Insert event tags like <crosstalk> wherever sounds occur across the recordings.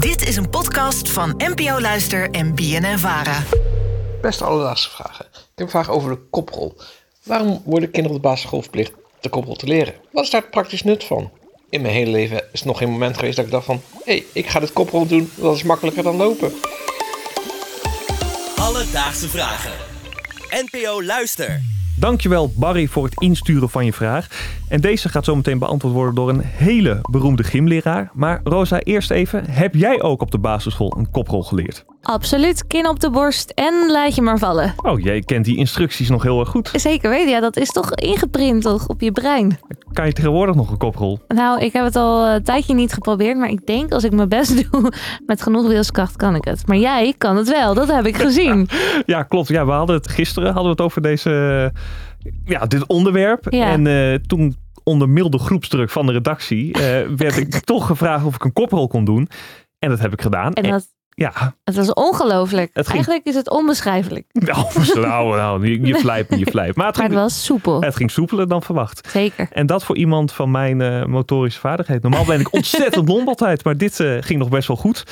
Dit is een podcast van NPO Luister en BNN Vara. Best alledaagse vragen. Ik heb een vraag over de koprol. Waarom worden kinderen op de basisschool verplicht de koprol te leren? Wat is daar het praktisch nut van? In mijn hele leven is er nog geen moment geweest dat ik dacht van... hé, hey, ik ga dit koprol doen, dat is makkelijker dan lopen. Alledaagse vragen. NPO Luister. Dankjewel Barry voor het insturen van je vraag. En deze gaat zo meteen beantwoord worden door een hele beroemde gymleraar. Maar Rosa, eerst even. Heb jij ook op de basisschool een koprol geleerd? Absoluut, kin op de borst en laat je maar vallen. Oh, jij kent die instructies nog heel erg goed. Zeker weten, ja, dat is toch ingeprint toch, op je brein. Kan je tegenwoordig nog een koprol? Nou, ik heb het al een tijdje niet geprobeerd, maar ik denk als ik mijn best <laughs> doe met genoeg wilskracht kan ik het. Maar jij kan het wel, dat heb ik gezien. <laughs> ja, klopt. Ja, we hadden het gisteren hadden we het over deze, ja, dit onderwerp. Ja. En eh, toen onder milde groepsdruk van de redactie eh, werd ik <laughs> toch gevraagd of ik een koprol kon doen. En dat heb ik gedaan. En dat, ja, het was ongelooflijk. Ging- Eigenlijk is het onbeschrijfelijk. <laughs> nou, nou, nou je, je flijpt me, je flijpt. Maar het Maar het ging, was soepel. het ging soepeler dan verwacht. Zeker. En dat voor iemand van mijn eh, motorische vaardigheid. Normaal ben ik <laughs> ontzettend altijd, maar dit eh, ging nog best wel goed.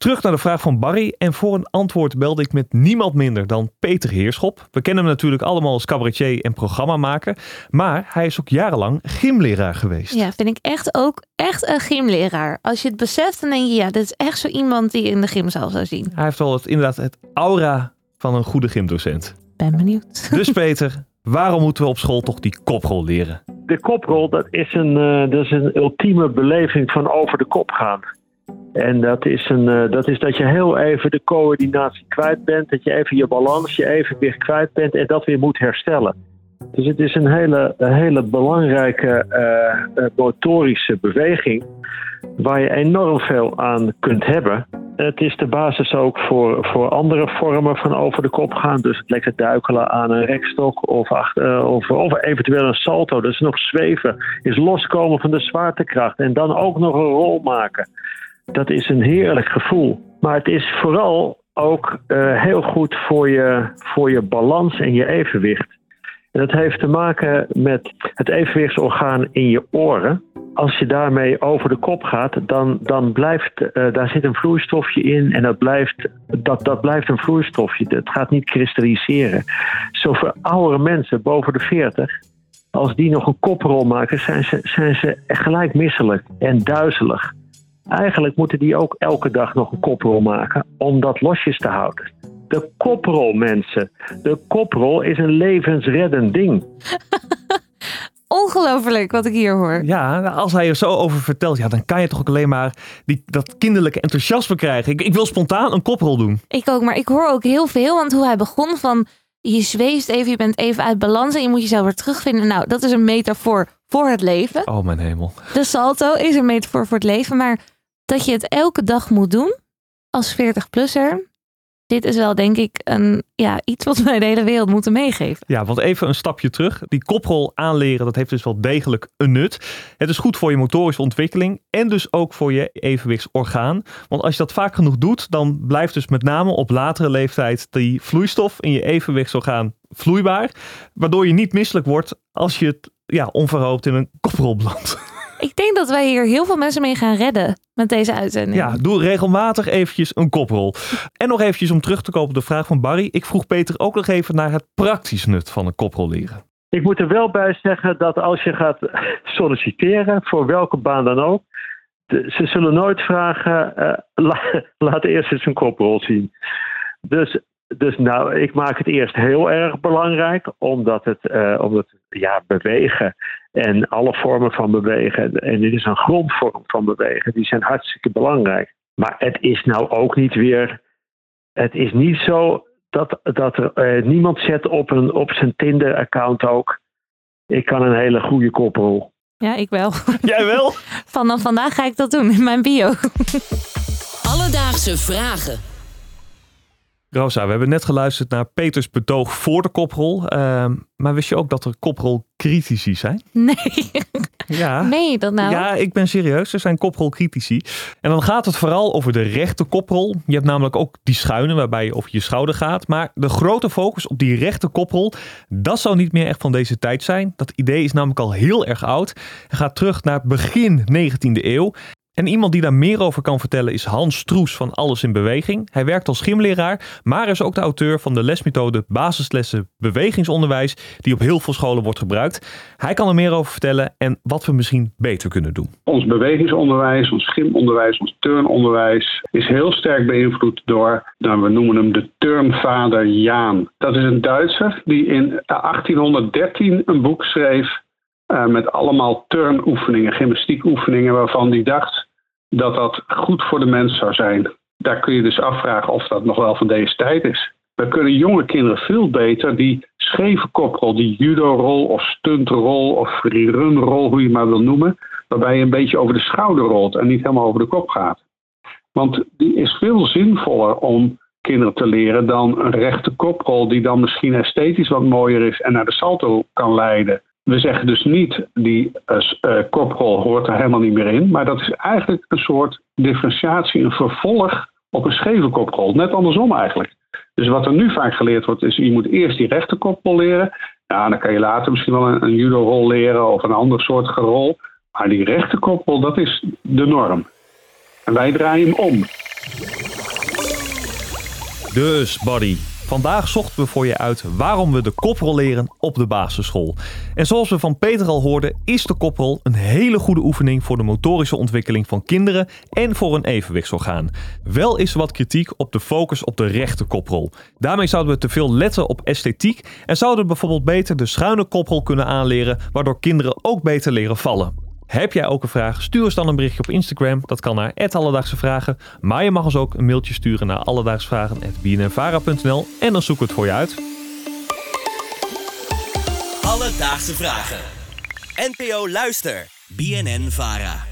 Terug naar de vraag van Barry. En voor een antwoord belde ik met niemand minder dan Peter Heerschop. We kennen hem natuurlijk allemaal als cabaretier en programmamaker. Maar hij is ook jarenlang gymleraar geweest. Ja, vind ik echt ook echt een gymleraar. Als je het beseft, dan denk je, ja, dit is echt zo iemand die je in de gymzaal zou zien. Hij heeft wel het, inderdaad het aura van een goede gymdocent. Ben benieuwd. Dus Peter, waarom moeten we op school toch die koprol leren? de koprol, dat is, een, eh, dat is een ultieme beleving van over de kop gaan. En dat is, een, eh, dat is dat je heel even de coördinatie kwijt bent, dat je even je balans, je evenwicht kwijt bent en dat weer moet herstellen. Dus het is een hele, hele belangrijke eh, eh, motorische beweging waar je enorm veel aan kunt hebben. Het is de basis ook voor, voor andere vormen van over de kop gaan. Dus het lekker duikelen aan een rekstok of, achter, of, of eventueel een salto. Dus nog zweven is loskomen van de zwaartekracht en dan ook nog een rol maken. Dat is een heerlijk gevoel. Maar het is vooral ook eh, heel goed voor je, voor je balans en je evenwicht. En dat heeft te maken met het evenwichtsorgaan in je oren. Als je daarmee over de kop gaat, dan, dan blijft eh, daar zit een vloeistofje in en dat blijft, dat, dat blijft een vloeistofje. Het gaat niet kristalliseren. Zo voor oudere mensen boven de 40, als die nog een koprol maken, zijn ze, zijn ze gelijk misselijk en duizelig. Eigenlijk moeten die ook elke dag nog een koprol maken om dat losjes te houden. De koprol, mensen. De koprol is een levensreddend ding. <laughs> Ongelooflijk wat ik hier hoor. Ja, als hij er zo over vertelt, ja, dan kan je toch ook alleen maar die, dat kinderlijke enthousiasme krijgen. Ik, ik wil spontaan een koprol doen. Ik ook, maar ik hoor ook heel veel. Want hoe hij begon van je zweeft even, je bent even uit balans en je moet jezelf weer terugvinden. Nou, dat is een metafoor voor het leven. Oh, mijn hemel. De salto is een metafoor voor het leven. Maar dat je het elke dag moet doen als 40-plusser. Dit is wel denk ik een, ja, iets wat wij de hele wereld moeten meegeven. Ja, want even een stapje terug. Die koprol aanleren, dat heeft dus wel degelijk een nut. Het is goed voor je motorische ontwikkeling en dus ook voor je evenwichtsorgaan. Want als je dat vaak genoeg doet, dan blijft dus met name op latere leeftijd die vloeistof in je evenwichtsorgaan vloeibaar. Waardoor je niet misselijk wordt als je het ja, onverhoopt in een koprol belandt. <laughs> Ik denk dat wij hier heel veel mensen mee gaan redden met deze uitzending. Ja, doe regelmatig eventjes een koprol. En nog eventjes om terug te komen op de vraag van Barry. Ik vroeg Peter ook nog even naar het praktisch nut van een koprol leren. Ik moet er wel bij zeggen dat als je gaat <laughs> solliciteren, voor welke baan dan ook, ze zullen nooit vragen, eh, la- <laughs> laat eerst eens een koprol zien. Dus, dus nou, ik maak het eerst heel erg belangrijk, omdat het, eh, omdat ja, bewegen en alle vormen van bewegen, en dit is een grondvorm van bewegen, die zijn hartstikke belangrijk. Maar het is nou ook niet weer, het is niet zo dat, dat er eh, niemand zet op, een, op zijn Tinder-account ook. Ik kan een hele goede koprol. Ja, ik wel. <laughs> Jij wel? Vanaf vandaag ga ik dat doen in mijn bio. Alledaagse vragen. Rosa, we hebben net geluisterd naar Peters betoog voor de koprol. Ehm, maar wist je ook dat er koprolcritici zijn? Nee. <laughs> Ja. Je dat nou? Ja, ik ben serieus. Er zijn koprolcritici. En dan gaat het vooral over de rechte koprol. Je hebt namelijk ook die schuine waarbij je over je schouder gaat. Maar de grote focus op die rechte koprol, dat zou niet meer echt van deze tijd zijn. Dat idee is namelijk al heel erg oud. Het gaat terug naar begin 19e eeuw. En iemand die daar meer over kan vertellen is Hans Stroes van Alles in Beweging. Hij werkt als gymleraar, maar is ook de auteur van de lesmethode Basislessen Bewegingsonderwijs, die op heel veel scholen wordt gebruikt. Hij kan er meer over vertellen en wat we misschien beter kunnen doen. Ons bewegingsonderwijs, ons gymonderwijs, ons turnonderwijs is heel sterk beïnvloed door, nou, we noemen hem de turnvader Jaan. Dat is een Duitser die in 1813 een boek schreef uh, met allemaal turnoefeningen, gymnastiekoefeningen, waarvan hij dacht dat dat goed voor de mens zou zijn. Daar kun je dus afvragen of dat nog wel van deze tijd is. We kunnen jonge kinderen veel beter die scheve koprol, die judo-rol of stuntrol of run-rol, hoe je maar wil noemen, waarbij je een beetje over de schouder rolt en niet helemaal over de kop gaat. Want die is veel zinvoller om kinderen te leren dan een rechte koprol die dan misschien esthetisch wat mooier is en naar de salto kan leiden. We zeggen dus niet die uh, koprol hoort er helemaal niet meer in, maar dat is eigenlijk een soort differentiatie, een vervolg op een scheve koprol. Net andersom eigenlijk. Dus wat er nu vaak geleerd wordt, is je moet eerst die rechte koprol leren. Ja, dan kan je later misschien wel een, een judo-rol leren of een ander soort gerol. Maar die rechte koprol, dat is de norm. En wij draaien hem om. Dus, buddy. Vandaag zochten we voor je uit waarom we de koprol leren op de basisschool. En zoals we van Peter al hoorden, is de koprol een hele goede oefening voor de motorische ontwikkeling van kinderen en voor een evenwichtsorgaan. Wel is er wat kritiek op de focus op de rechte koprol. Daarmee zouden we te veel letten op esthetiek en zouden we bijvoorbeeld beter de schuine koprol kunnen aanleren, waardoor kinderen ook beter leren vallen. Heb jij ook een vraag? Stuur ons dan een berichtje op Instagram. Dat kan naar Alledaagse Vragen. Maar je mag ons ook een mailtje sturen naar alledaagsvragen.bnnvara.nl en dan zoeken we het voor je uit. Alledaagse Vragen. NPO Luister. BNN Vara.